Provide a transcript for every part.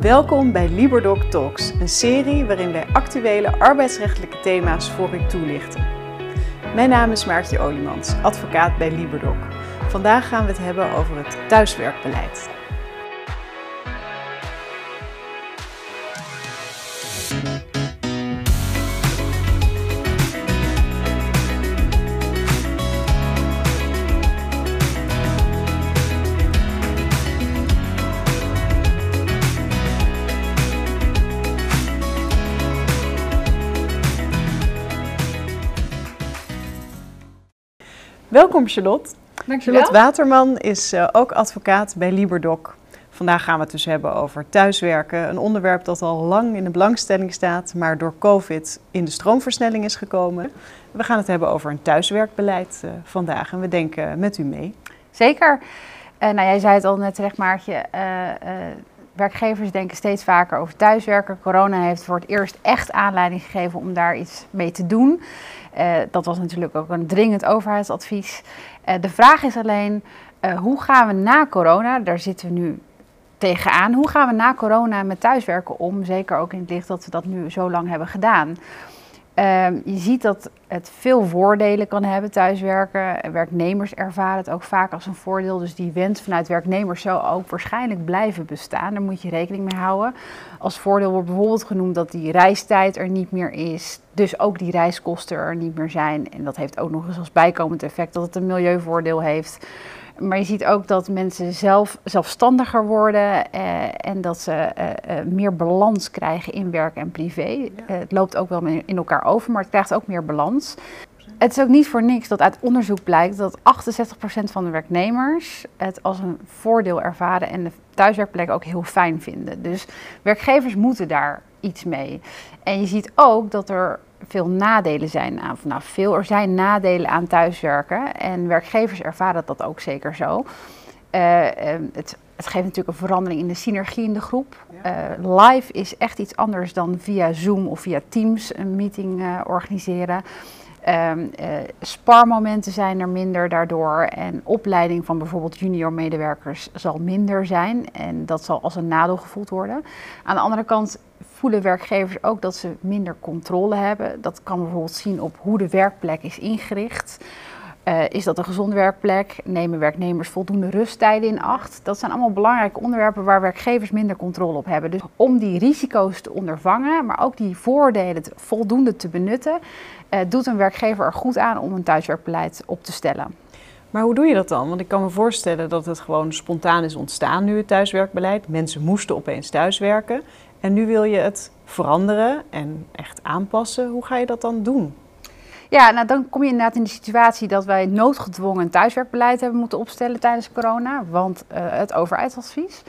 Welkom bij Liberdoc Talks, een serie waarin wij actuele arbeidsrechtelijke thema's voor u toelichten. Mijn naam is Maartje Oliemans, advocaat bij Liberdoc. Vandaag gaan we het hebben over het thuiswerkbeleid. Welkom Charlotte. Dankjewel. Charlotte Waterman is uh, ook advocaat bij Liberdoc. Vandaag gaan we het dus hebben over thuiswerken. Een onderwerp dat al lang in de belangstelling staat, maar door COVID in de stroomversnelling is gekomen. We gaan het hebben over een thuiswerkbeleid uh, vandaag en we denken met u mee. Zeker. Uh, nou, jij zei het al net terecht, Maartje. Werkgevers denken steeds vaker over thuiswerken. Corona heeft voor het eerst echt aanleiding gegeven om daar iets mee te doen. Uh, dat was natuurlijk ook een dringend overheidsadvies. Uh, de vraag is alleen, uh, hoe gaan we na corona, daar zitten we nu tegenaan, hoe gaan we na corona met thuiswerken om? Zeker ook in het licht dat we dat nu zo lang hebben gedaan. Ehm, je ziet dat het veel voordelen kan hebben, thuiswerken. Werknemers ervaren het ook vaak als een voordeel. Dus die wens vanuit werknemers zou ook waarschijnlijk blijven bestaan. Daar moet je rekening mee houden. Als voordeel wordt bijvoorbeeld genoemd dat die reistijd er niet meer is. Dus ook die reiskosten er niet meer zijn. En dat heeft ook nog eens als bijkomend effect dat het een milieuvoordeel heeft. Maar je ziet ook dat mensen zelf zelfstandiger worden eh, en dat ze eh, eh, meer balans krijgen in werk en privé. Ja. het loopt ook wel in elkaar over, maar het krijgt ook meer balans. Het is ook niet voor niks dat uit onderzoek blijkt dat 68% van de werknemers het als een voordeel ervaren en de thuiswerkplek ook heel fijn vinden. Dus werkgevers moeten daar iets mee. En je ziet ook dat er veel nadelen zijn aan, nou veel, er zijn nadelen aan thuiswerken en werkgevers ervaren dat ook zeker zo. Uh, het, het, geeft natuurlijk een verandering in de synergie in de groep. Uh, live is echt iets anders dan via Zoom of via Teams een meeting uh, organiseren. Um, sparmomenten zijn er minder daardoor en opleiding van bijvoorbeeld junior medewerkers zal minder zijn en dat zal als een nadeel gevoeld worden. Aan de andere kant voelen werkgevers ook dat ze minder controle hebben. Dat kan bijvoorbeeld zien op hoe de werkplek is ingericht. Uh, is dat een gezonde werkplek? Nemen werknemers voldoende rusttijden in acht? Dat zijn allemaal belangrijke onderwerpen waar werkgevers minder controle op hebben. Dus om die risico's te ondervangen, maar ook die voordelen voldoende te benutten, uh, doet een werkgever er goed aan om een thuiswerkbeleid op te stellen. Maar hoe doe je dat dan? Want ik kan me voorstellen dat het gewoon spontaan is ontstaan nu het thuiswerkbeleid. Mensen moesten opeens thuiswerken. En nu wil je het veranderen en echt aanpassen. Hoe ga je dat dan doen? Ja, nou dan kom je inderdaad in de situatie dat wij noodgedwongen thuiswerkbeleid hebben moeten opstellen tijdens corona, want uh, het overheidsadvies.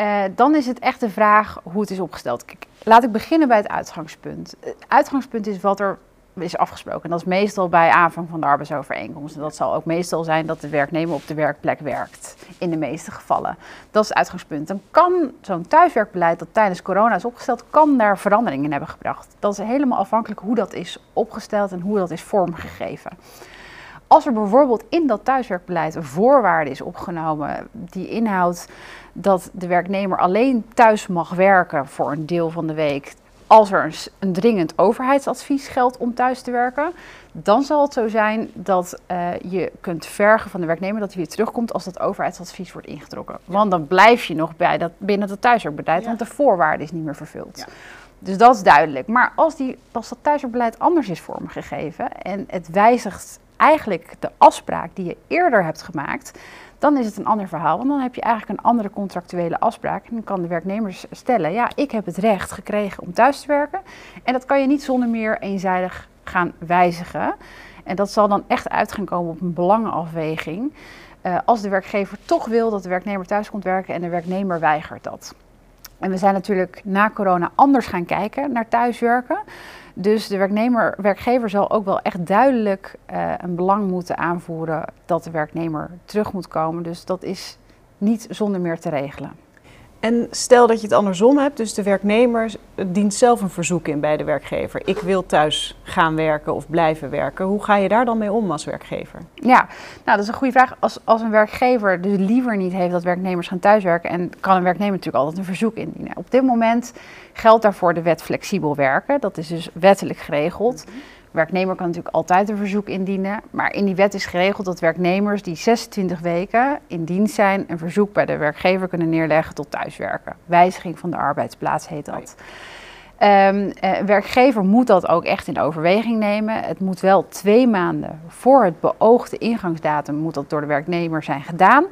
Uh, dan is het echt de vraag hoe het is opgesteld. Laat ik beginnen bij het uitgangspunt. Het uitgangspunt is wat er is afgesproken. En dat is meestal bij aanvang van de arbeidsovereenkomst. En dat zal ook meestal zijn dat de werknemer op de werkplek werkt. In de meeste gevallen. Dat is het uitgangspunt. Dan kan zo'n thuiswerkbeleid dat tijdens corona is opgesteld, kan daar veranderingen in hebben gebracht. Dat is helemaal afhankelijk hoe dat is opgesteld en hoe dat is vormgegeven. Als er bijvoorbeeld in dat thuiswerkbeleid een voorwaarde is opgenomen die inhoudt dat de werknemer alleen thuis mag werken voor een deel van de week als er een, dringend overheidsadvies geldt om thuis te werken, dan zal het zo zijn dat uh, je kunt vergen van de werknemer dat hij weer terugkomt als dat overheidsadvies wordt ingetrokken. Ja. Want dan blijf je nog bij dat, binnen het thuiswerkbeleid, ja. want de voorwaarde is niet meer vervuld. Ja. Dus dat is duidelijk. Maar als, die, als dat thuiswerkbeleid anders is vormgegeven en het wijzigt eigenlijk de afspraak die je eerder hebt gemaakt, dan is het een ander verhaal. Want dan heb je eigenlijk een andere contractuele afspraak. En dan kan de werknemer stellen, ja, ik heb het recht gekregen om thuis te werken. En dat kan je niet zonder meer eenzijdig gaan wijzigen. En dat zal dan echt uit gaan komen op een belangenafweging. Uh, als de werkgever toch wil dat de werknemer thuis komt werken en de werknemer weigert dat. En we zijn natuurlijk na corona anders gaan kijken naar thuiswerken. Dus de werknemer, werkgever zal ook wel echt duidelijk uh, een belang moeten aanvoeren dat de werknemer terug moet komen. Dus dat is niet zonder meer te regelen. En stel dat je het andersom hebt, dus de werknemer dient zelf een verzoek in bij de werkgever. Ik wil thuis gaan werken of blijven werken. Hoe ga je daar dan mee om als werkgever? Ja, nou dat is een goede vraag. Als, als een werkgever dus liever niet heeft dat werknemers gaan thuiswerken, en kan een werknemer natuurlijk altijd een verzoek indienen. Op dit moment geldt daarvoor de wet flexibel werken. Dat is dus wettelijk geregeld werknemer kan natuurlijk altijd een verzoek indienen. Maar in die wet is geregeld dat werknemers die 26 weken in dienst zijn, een verzoek bij de werkgever kunnen neerleggen tot thuiswerken. Wijziging van de arbeidsplaats heet dat. Um, werkgever moet dat ook echt in overweging nemen. Het moet wel twee maanden voor het beoogde ingangsdatum moet dat door de werknemer zijn gedaan.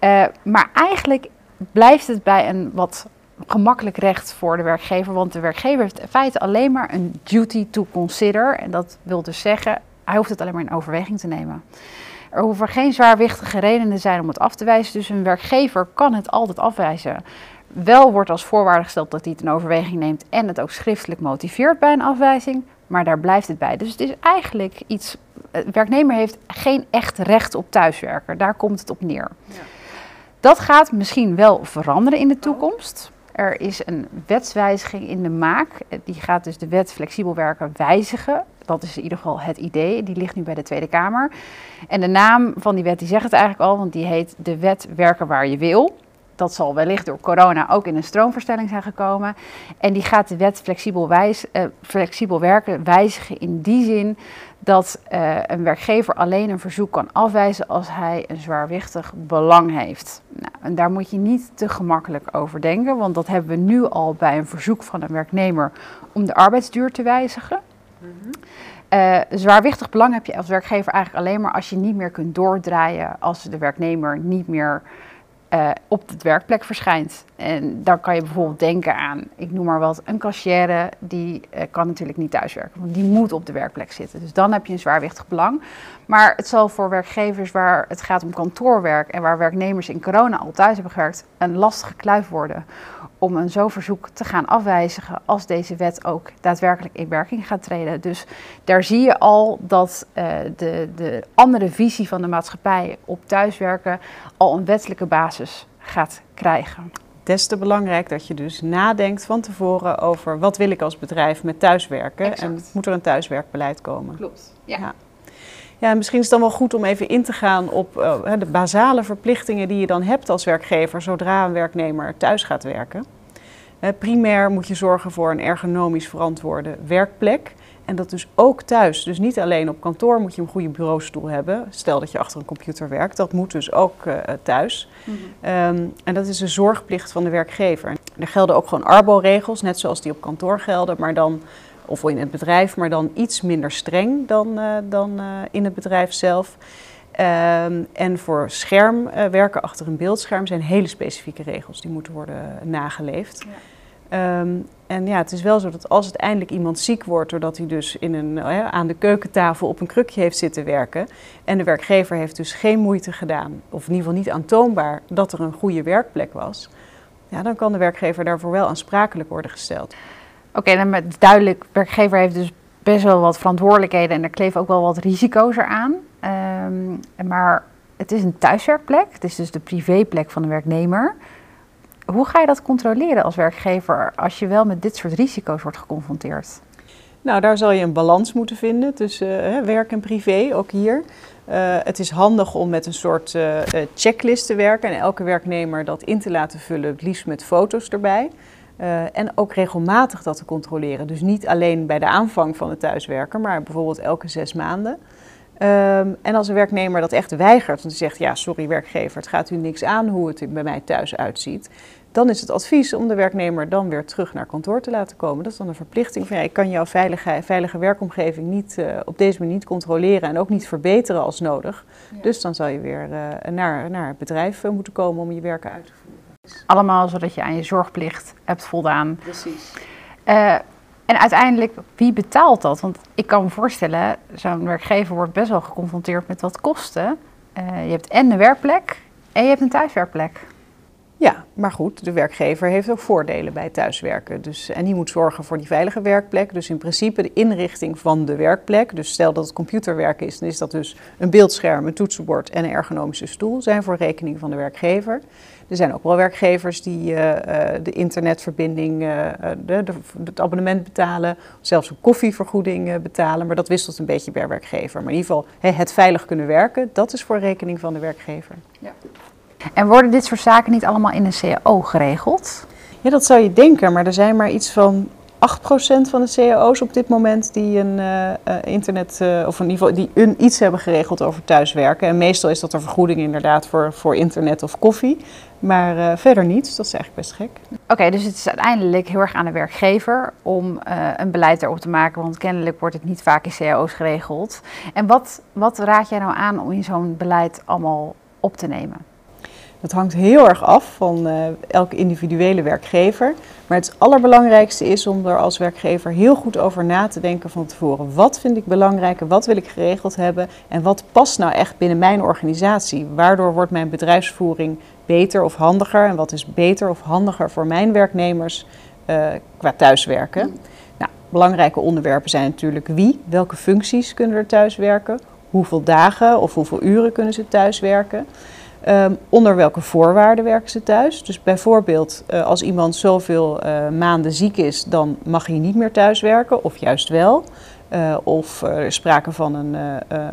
Uh, maar eigenlijk blijft het bij een wat gemakkelijk recht voor de werkgever, want de werkgever heeft in feite alleen maar een duty to consider. En dat wil dus zeggen, hij hoeft het alleen maar in overweging te nemen. Er hoeven geen zwaarwichtige redenen te zijn om het af te wijzen, dus een werkgever kan het altijd afwijzen. Wel wordt als voorwaarde gesteld dat hij het in overweging neemt en het ook schriftelijk motiveert bij een afwijzing, maar daar blijft het bij. Dus het is eigenlijk iets, de werknemer heeft geen echt recht op thuiswerken, daar komt het op neer. Ja. Dat gaat misschien wel veranderen in de toekomst. Er is een wetswijziging in de maak. Die gaat dus de wet flexibel werken wijzigen. Dat is in ieder geval het idee. Die ligt nu bij de Tweede Kamer. En de naam van die wet die zegt het eigenlijk al, want die heet de wet werken waar je wil. Dat zal wellicht door corona ook in een stroomverstelling zijn gekomen. En die gaat de wet flexibel, wijs, uh, flexibel werken wijzigen in die zin dat uh, een werkgever alleen een verzoek kan afwijzen als hij een zwaarwichtig belang heeft. Nou, en daar moet je niet te gemakkelijk over denken, want dat hebben we nu al bij een verzoek van een werknemer om de arbeidsduur te wijzigen. Mm zwaarwichtig belang heb je als werkgever eigenlijk alleen maar als je niet meer kunt doordraaien als de werknemer niet meer uh, op de werkplek verschijnt. En dan kan je bijvoorbeeld denken aan, ik noem maar wat, een cashier die uh, kan natuurlijk niet thuiswerken, want die moet op de werkplek zitten. Dus dan heb je een zwaarwichtig belang. Maar het zal voor werkgevers waar het gaat om kantoorwerk en waar werknemers in corona al thuis hebben gewerkt, een lastige kluif worden om een zo verzoek te gaan afwijzigen als deze wet ook daadwerkelijk in werking gaat treden. Dus daar zie je al dat uh, de, de andere visie van de maatschappij op thuiswerken al een wettelijke basis gaat krijgen. Des te belangrijk dat je dus nadenkt van tevoren over wat wil ik als bedrijf met thuiswerken exact. en moet er een thuiswerkbeleid komen. Klopt. ja. ja. Ja, misschien is het dan wel goed om even in te gaan op uh, de basale verplichtingen die je dan hebt als werkgever zodra een werknemer thuis gaat werken. Uh, primair moet je zorgen voor een ergonomisch verantwoorde werkplek. En dat dus ook thuis. Dus niet alleen op kantoor moet je een goede bureaustoel hebben. Stel dat je achter een computer werkt, dat moet dus ook uh, thuis. Mm -hmm. um, en dat is de zorgplicht van de werkgever. Er gelden ook gewoon arbo-regels, net zoals die op kantoor gelden, maar dan of in het bedrijf, maar dan iets minder streng dan, uh, dan uh, in het bedrijf zelf. Um, en voor schermwerken uh, achter een beeldscherm zijn hele specifieke regels die moeten worden nageleefd. Ja. Um, en ja, het is wel zo dat als het eindelijk iemand ziek wordt, doordat hij dus in een, aan de keukentafel op een krukje heeft zitten werken, en de werkgever heeft dus geen moeite gedaan, of in ieder geval niet aantoonbaar dat er een goede werkplek was, ja, dan kan de werkgever daarvoor wel aansprakelijk worden gesteld. Oké, dan duidelijk, werkgever heeft dus best wel wat verantwoordelijkheden en er kleven ook wel wat risico's eraan. Um, maar het is een thuiswerkplek, het is dus de privéplek van de werknemer. Hoe ga je dat controleren als werkgever als je wel met dit soort risico's wordt geconfronteerd? Nou, daar zal je een balans moeten vinden tussen uh, werk en privé, ook hier. Uh, het is handig om met een soort uh, checklist te werken en elke werknemer dat in te laten vullen, het liefst met foto's erbij. Uh, en ook regelmatig dat te controleren. Dus niet alleen bij de aanvang van het thuiswerken, maar bijvoorbeeld elke zes maanden. Um, en als een werknemer dat echt weigert, want hij zegt: Ja, sorry werkgever, het gaat u niks aan hoe het bij mij thuis uitziet. Dan is het advies om de werknemer dan weer terug naar kantoor te laten komen. Dat is dan een verplichting van ja, ik kan jouw veilige, veilige werkomgeving niet, uh, op deze manier niet controleren en ook niet verbeteren als nodig. Ja. Dus dan zal je weer uh, naar, naar het bedrijf moeten komen om je werken uit te voeren. Allemaal zodat je aan je zorgplicht hebt voldaan. Precies. Uh, en uiteindelijk, wie betaalt dat? Want ik kan me voorstellen, zo'n werkgever wordt best wel geconfronteerd met wat kosten. Uh, je hebt en de werkplek en je hebt een thuiswerkplek. Ja, maar goed, de werkgever heeft ook voordelen bij thuiswerken. Dus, en die moet zorgen voor die veilige werkplek. Dus in principe de inrichting van de werkplek. Dus stel dat het computerwerk is, dan is dat dus een beeldscherm, een toetsenbord en een ergonomische stoel. Zijn voor rekening van de werkgever. Er zijn ook wel werkgevers die uh, de internetverbinding, de, het abonnement betalen, zelfs een koffievergoeding betalen. Maar dat wisselt een beetje per werkgever. Maar in ieder geval het veilig kunnen werken, dat is voor rekening van de werkgever. Ja. En worden dit soort zaken niet allemaal in een CAO geregeld? Ja, dat zou je denken, maar er zijn maar iets van 8% van de cao's op dit moment die een uh, internet uh, of in ieder geval die een, iets hebben geregeld over thuiswerken. En meestal is dat een vergoeding inderdaad voor, voor internet of koffie. Maar uh, verder niet, dat is eigenlijk best gek. Oké, dus het is uiteindelijk heel erg aan de werkgever om een beleid erop te maken, want kennelijk wordt het niet vaak in cao's geregeld. En wat, wat raad jij nou aan om in zo'n beleid allemaal op te nemen? Dat hangt heel erg af van uh, elke individuele werkgever. Maar het allerbelangrijkste is om er als werkgever heel goed over na te denken van tevoren. Wat vind ik belangrijk en wat wil ik geregeld hebben en wat past nou echt binnen mijn organisatie? Waardoor wordt mijn bedrijfsvoering beter of handiger en wat is beter of handiger voor mijn werknemers uh, qua thuiswerken? Nou, belangrijke onderwerpen zijn natuurlijk wie, welke functies kunnen er thuiswerken, hoeveel dagen of hoeveel uren kunnen ze thuiswerken. Um, onder welke voorwaarden werken ze thuis? Dus bijvoorbeeld uh, als iemand zoveel uh, maanden ziek is, dan mag hij niet meer thuiswerken, of juist wel. Uh, of er is sprake van een,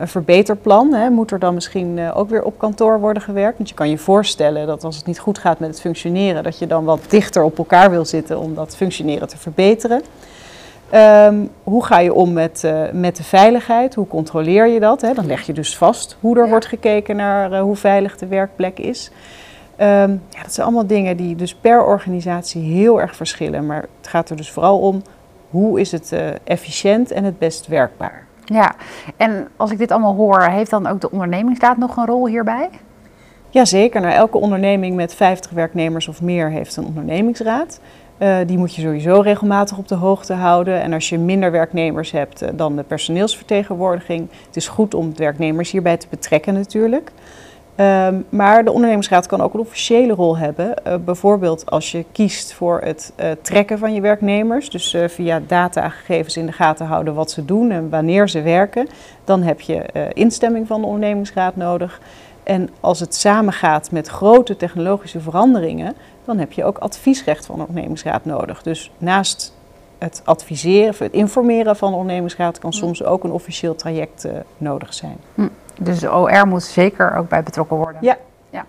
een verbeterplan. Hè. Moet er dan misschien ook weer op kantoor worden gewerkt? Want je kan je voorstellen dat als het niet goed gaat met het functioneren, dat je dan wat dichter op elkaar wil zitten om dat functioneren te verbeteren. Um, hoe ga je om met, uh, met de veiligheid? Hoe controleer je dat? Hè? Dan leg je dus vast hoe er ja. wordt gekeken naar uh, hoe veilig de werkplek is. Um, ja, dat zijn allemaal dingen die dus per organisatie heel erg verschillen. Maar het gaat er dus vooral om hoe is het uh, efficiënt en het best werkbaar. Ja, en als ik dit allemaal hoor, heeft dan ook de ondernemingsraad nog een rol hierbij? Jazeker, nou, elke onderneming met 50 werknemers of meer heeft een ondernemingsraad. Uh, die moet je sowieso regelmatig op de hoogte houden. En als je minder werknemers hebt uh, dan de personeelsvertegenwoordiging, het is goed om werknemers hierbij te betrekken natuurlijk. Um, maar de ondernemingsraad kan ook een officiële rol hebben. Uh, bijvoorbeeld als je kiest voor het trekken van je werknemers. Dus via datagegevens in de gaten houden wat ze doen en wanneer ze werken. Dan heb je instemming van de ondernemingsraad nodig. En als het samengaat met grote technologische veranderingen, dan heb je ook adviesrecht van de ondernemingsraad nodig. Dus naast het adviseren, of het informeren van de ondernemingsraad, kan soms ook een officieel traject uh, nodig zijn. Hm. Dus de OR moet zeker ook bij betrokken worden. Ja. ja.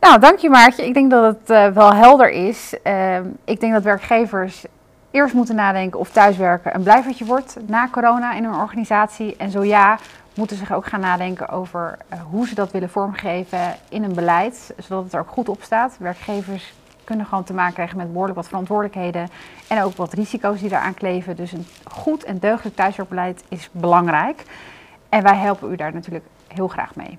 Nou, dank je Maartje. Ik denk dat het uh, wel helder is. Uh, ik denk dat werkgevers eerst moeten nadenken of thuiswerken een blijvertje wordt na corona in hun organisatie. En zo ja, moeten zich ook gaan nadenken over uh, hoe ze dat willen vormgeven in een beleid, zodat het er ook goed op staat. Werkgevers kunnen gewoon te maken krijgen met behoorlijk wat verantwoordelijkheden en ook wat risico's die daaraan kleven. Dus een goed en deugdelijk thuiswerkbeleid is belangrijk. En wij helpen u daar natuurlijk heel graag mee.